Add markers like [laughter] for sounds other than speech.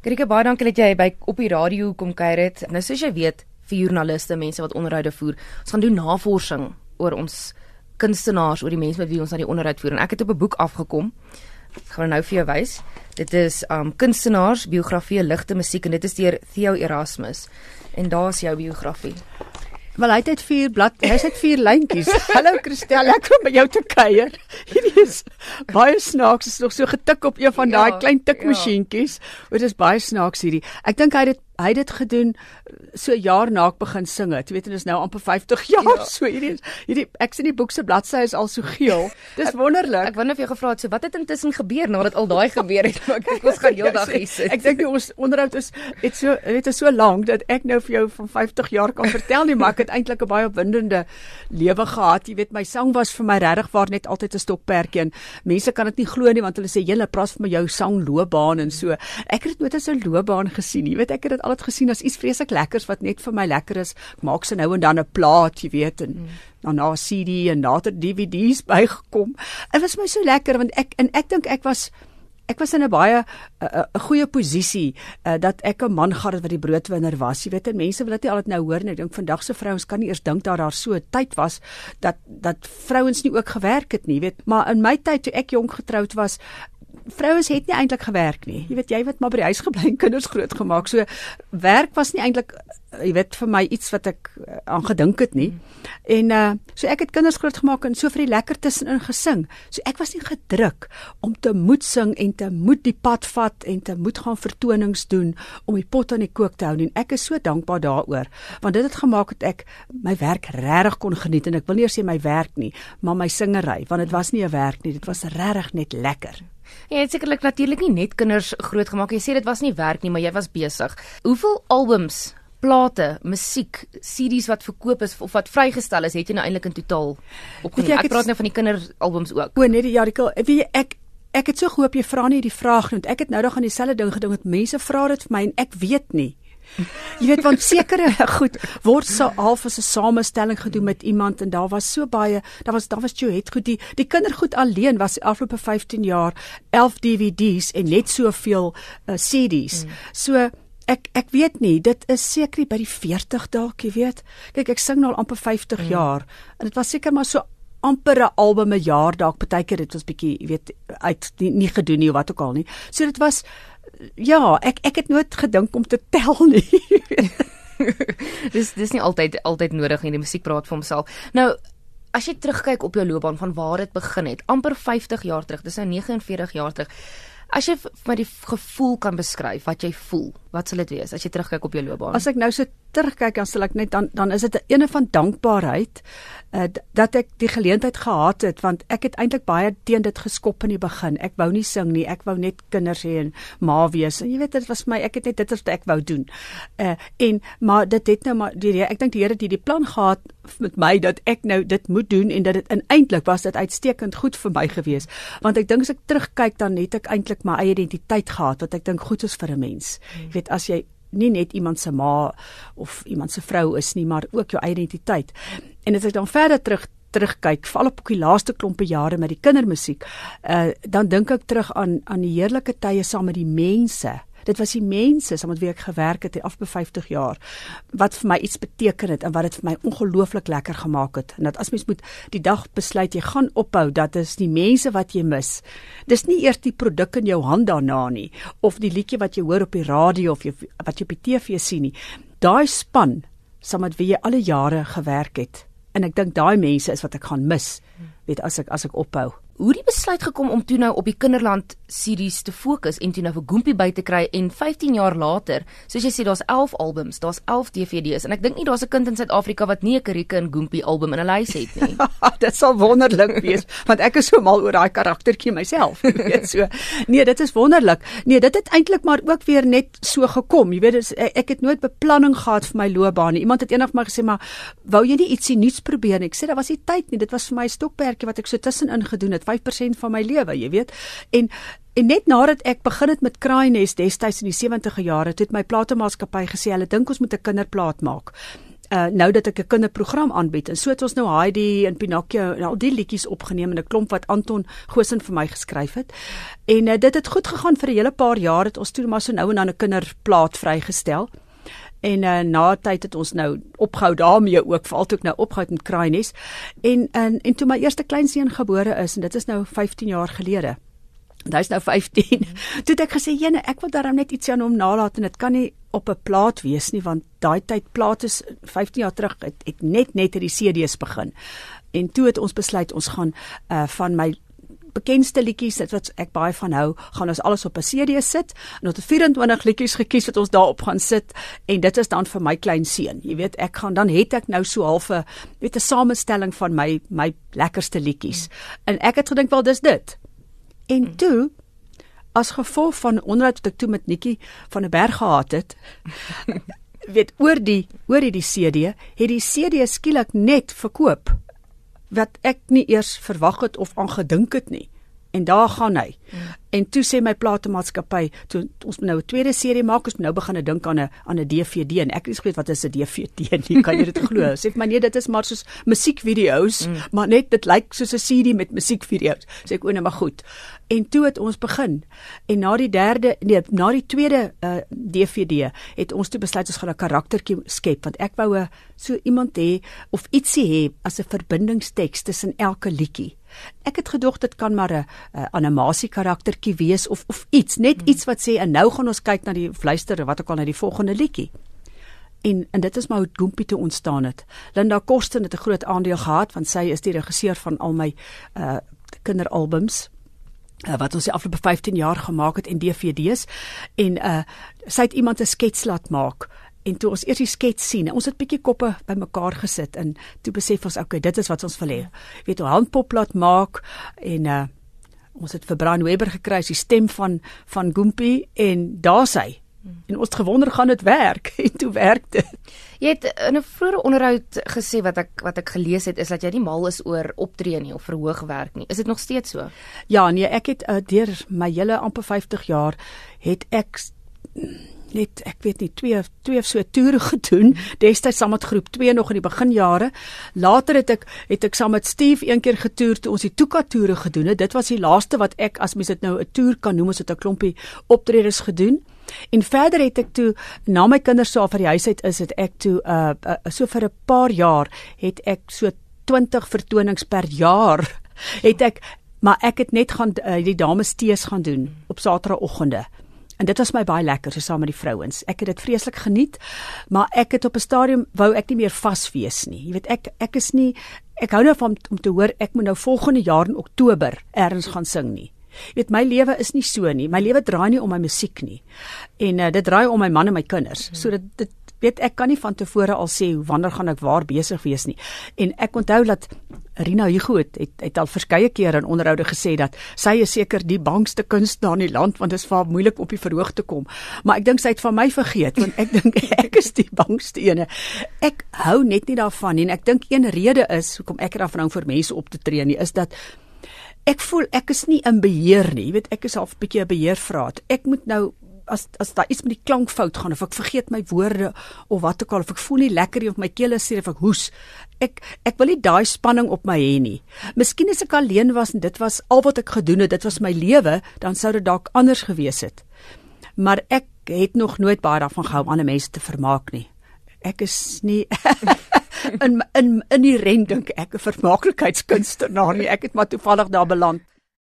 Krike baie dankie dat jy by op die radio kom kuier het. Nou soos jy weet, vir joernaliste, mense wat onderhoude voer, ons gaan doen navorsing oor ons kunstenaars, oor die mense met wie ons aan die onderhoud voer en ek het op 'n boek afgekom. Ek gaan nou vir jou wys. Dit is um kunstenaars biografie ligte musiek en dit is deur Theo Erasmus. En daar's jou biografie. Wel hy het vier blad, hy het vier lyntjies. [laughs] Hallo Christel, lekker om by jou te kuier. [laughs] Hierdie is baie snaaks, is nog so getik op een van daai ja, klein tikmasjienkies. Ja. Dit is baie snaaks hierdie. Ek dink hy het dit hy het dit gedoen so jaar na ek begin sing het. Jy weet, dit is nou amper 50 jaar. Ja. [laughs] So hierdie hierdie ek sien die boek se bladsy is al so geel. Dis wonderlik. Ek wonder of jy gevra het so wat het intussen gebeur nadat al daai gebeur het. Ek dink ons gaan [laughs] heeldag hier sit. Ek dink ons onderhoud is het so weet is so lank dat ek nou vir jou van 50 jaar kan vertel nie, maar ek het eintlik 'n baie opwindende lewe gehad. Jy weet, my sang was vir my regtig waar net altyd 'n stokperdjie en mense kan dit nie glo nie want hulle sê julle praat vir my jou sangloopbaan en so. Ek het dit nooit as 'n loopbaan gesien nie. Jy weet, ek het dit altyd gesien as iets vreeslik lekkers wat net vir my lekker is. Ek maak se nou en dan 'n plaat, jy weet, en mm. dan na 'n CD en later DVD's [laughs] bygekom. Dit was my so lekker want ek en ek dink ek was ek was in 'n baie 'n goeie posisie uh, dat ek 'n man gehad het wat die broodwinner was. Jy weet, en mense wil dit nie altyd nou hoor nie. Ek dink vandag se vrouens kan nie eers dink dat daar so 'n tyd was dat dat vrouens nie ook gewerk het nie, weet. Maar in my tyd toe ek jonk getroud was, vrouens het nie eintlik gewerk nie. Jy weet jy wat maar by die huis gebly en kinders grootgemaak. So werk was nie eintlik eh, jy weet vir my iets wat ek uh, aan gedink het nie. En uh so ek het kinders grootgemaak en so vir die lekker tussenin gesing. So ek was nie gedruk om te moet sing en te moet die pad vat en te moet gaan vertonings doen om die pot aan die kook te hou nie. En ek is so dankbaar daaroor want dit het gemaak dat ek my werk regtig kon geniet en ek wil nie eers sê my werk nie, maar my singery want dit was nie 'n werk nie, dit was regtig net lekker. Jy het sekerlik natuurlik nie net kinders grootgemaak. Jy sê dit was nie werk nie, maar jy was besig. Hoeveel albums, plate, musiek, CD's wat verkoop is of wat vrygestel is, het jy nou eintlik in totaal opgeneem? Ek, ek praat nou van die kinderalbums ook. O nee, die artikel, weet jy ek ek het so gehoop jy vra nie die vraag nie. Ek het nou nog aan dieselfde ding gedink mense vra dit vir my en ek weet nie. Jy weet want sekere [laughs] goed word so half as 'n samestelling gedoen met iemand en daar was so baie, daar was daar was Joet goed die die kindergoed alleen was afloope 15 jaar 11 DVD's en net soveel uh, CD's. Mm. So ek ek weet nie, dit is seker by die 40 dalk, jy weet. Kyk, ek sing nou al amper 50 mm. jaar en dit was seker maar so amper 'n album 'n jaar dalk partykeer dit was bietjie jy weet uit nie, nie gedoen nie of wat ook al nie. So dit was ja, ek ek het nooit gedink om te tel nie. [laughs] dis dis nie altyd altyd nodig nie die musiek praat vir homself. Nou as jy terugkyk op jou loopbaan van waar dit begin het, amper 50 jaar terug, dis nou 49 jaar terug. As jy my die gevoel kan beskryf wat jy voel, wat sal dit wees as jy terugkyk op jou loopbaan? As ek nou so terugkyk dan sal ek net dan dan is dit 'n ene van dankbaarheid uh, dat ek die geleentheid gehad het want ek het eintlik baie teen dit geskop in die begin. Ek wou nie sing nie, ek wou net kinders hê en ma wees. En jy weet dit was my ek het net dit wat ek wou doen. Uh en maar dit het nou maar die ek dink die Here het hierdie plan gehad met my dat ek nou dit moet doen en dat dit eintlik was dit uitstekend goed vir my gewees. Want ek dink as ek terugkyk dan het ek eintlik my eie identiteit gehad wat ek dink goed is vir 'n mens. Jy weet as jy nie net iemand se ma of iemand se vrou is nie, maar ook jou identiteit. En as ek dan verder terug terugkyk, val op die laaste klompe jare met die kindermusiek, uh dan dink ek terug aan aan die heerlike tye saam met die mense Dit was die mense saam met wie ek gewerk het af by 50 jaar wat vir my iets beteken het en wat dit vir my ongelooflik lekker gemaak het. En dat as mens moet die dag besluit jy gaan ophou, dat is die mense wat jy mis. Dis nie eers die produk in jou hand daarna nie of die liedjie wat jy hoor op die radio of jy, wat jy op die TV sien nie. Daai span saam met wie jy al die jare gewerk het. En ek dink daai mense is wat ek gaan mis, weet as ek as ek ophou hoe die besluit gekom om toe nou op die kinderland series te fokus en toe nou vir Goompie by te kry en 15 jaar later, soos jy sê daar's 11 albums, daar's 11 DVD's en ek dink nie daar's 'n kind in Suid-Afrika wat nie 'n Karike en Goompie album in 'n lys het nie. [laughs] dit sal wonderlik wees want ek is so mal oor daai karaktertjie myself, [laughs] weet so. Nee, dit is wonderlik. Nee, dit het eintlik maar ook weer net so gekom. Jy weet dis ek, ek het nooit beplanning gehad vir my loopbaan nie. Iemand het eendag maar gesê maar wou jy nie ietsie nuuts probeer nie? Ek sê daar was nie tyd nie. Dit was vir my 'n stokperdjie wat ek so tussenin gedoen het. 5% van my lewe, jy weet. En en net nadat ek begin het met Kraainest destyds in die 70e jare, het my platemaatskappy gesê hulle dink ons moet 'n kinderplaat maak. uh nou dat ek 'n kinderprogram aanbied en so het ons nou Heidi en Pinocchio en al die liedjies opgeneem in 'n klomp wat Anton Gosen vir my geskryf het. En uh, dit het goed gegaan vir 'n hele paar jaar het ons toe maar so nou en dan 'n kinderplaat vrygestel. En uh, na tyd het ons nou opgehou daarmee ook veral toe ek nou opgehou het met Kraaies. En en en toe my eerste kleinseun gebore is en dit is nou 15 jaar gelede. En hy's nou 15. Mm. [laughs] Toe het ek gesê, "Jene, ek wil daarom net iets aan hom nalaat en dit kan nie op 'n plaat wees nie want daai tyd plaat is 15 jaar terug het, het net net die CD's begin." En toe het ons besluit ons gaan uh van my bekendste liedjies wat ek baie van hou, gaan ons alles op 'n CD sit en ons het 24 liedjies gekies wat ons daarop gaan sit en dit is dan vir my klein seun. Jy weet, ek gaan dan het ek nou so half 'n weet 'n samestelling van my my lekkerste liedjies. En ek het gedink wel dis dit. En toe as gevolg van onderhoud wat ek toe met Nikki van 'n berg gehad het, [laughs] weet oor die oor hierdie CD, het die CD skielik net verkoop wat ek nie eers verwag het of aan gedink het nie. En daar gaan hy. En toe sê my platemaatskappy, toe ons nou 'n tweede serie maak, ons nou begin dink aan 'n aan 'n DVD en ek het gesê wat is 'n DVD nie, kan jy dit [laughs] glo? Sê vir my nee, dit is maar soos musiekvideo's, mm. maar net dit lyk soos 'n CD met musiekvideo's. Sê ek o nee, maar goed. En toe het ons begin. En na die derde nee, na die tweede uh, eh, DVD het ons toe besluit ons gaan 'n karaktertjie skep want ek wou 'n so iemand hê of ietsie hê as 'n verbindingsteks tussen elke liedjie. Ek het gedog dit kan maar 'n animasie karaktertjie wees of of iets, net hmm. iets wat sê en nou gaan ons kyk na die fluister wat ook al na die volgende liedjie. En en dit is maar hoe Goompie te ontstaan het. Linda Kosten het 'n groot aandeel gehad want sy is die regisseur van al my uh kinderalbums uh, wat ons die afgelope 15 jaar gemaak het en DVD's en uh sy het iemand 'n skets laat maak En toe ons eers die skets sien, ons het bietjie koppe bymekaar gesit en toe besef ons okay, dit is wat ons wil hê. Weet, 'n handpop laat maak en uh ons het vir Brian Webber gekry die stem van van Goompie en daar's hy. En ons het gewonder gaan dit werk [laughs] en toe werk dit. Jy het in 'n vroeë onderhoud gesê wat ek wat ek gelees het is dat jy nie mal is oor optree nie of verhoog werk nie. Is dit nog steeds so? Ja, nee, ek het uh, deur my hele amper 50 jaar het ek net ek weet nie twee twee of so toere [laughs] gedoen. Destyds saam met groep 2 nog in die beginjare. Later het ek het ek saam met Steve een keer getoer toe ons die Tuka toere gedoen het. Dit was die laaste wat ek as mens dit nou 'n toer kan noem ons het 'n klompie optredes gedoen. En verder het ek toe na my kinders so af vir die huis uit is het ek toe uh, uh so vir 'n paar jaar het ek so 20 vertonings per jaar [laughs] het ek maar ek het net gaan uh, die dames tees gaan doen op saterdagoggende En dit was my baie lekker so saam met die vrouens. Ek het dit vreeslik geniet, maar ek het op 'n stadium wou ek nie meer vas wees nie. Jy weet ek ek is nie ek hou nou van om te hoor ek moet nou volgende jaar in Oktober ergens gaan sing nie. Jy weet my lewe is nie so nie. My lewe draai nie om my musiek nie. En uh, dit draai om my man en my kinders. So dit dit weet ek kan nie van tevore al sê wanneer gaan ek waar besig wees nie. En ek onthou dat Rina Hugo het, het het al verskeie kere in onderhoude gesê dat sy is seker die bangste kunstenaar in die land want dit is vir haar moeilik op die verhoog te kom. Maar ek dink sy het van my vergeet want ek [laughs] dink ek is die bangste ene. Ek hou net nie daarvan nie en ek dink een rede is hoekom ek daarvan hou vir mense op te tree nie is dat ek voel ek is nie in beheer nie. Jy weet ek is half 'n bietjie 'n beheervraat. Ek moet nou as as daar iets met die klank fout gaan of ek vergeet my woorde of wat ook al of ek voel nie lekker of my keel is seer of ek hoes ek ek wil nie daai spanning op my hê nie. Miskien as ek alleen was en dit was al wat ek gedoen het dit was my lewe dan sou dit dalk anders gewees het. Maar ek het nog nooit baie daarvan gehou om ander mense te vermaak nie. Ek is nie [laughs] in in in die rent dink ek 'n vermaaklikheidskunstenaar nie. Ek het maar toevallig daar beland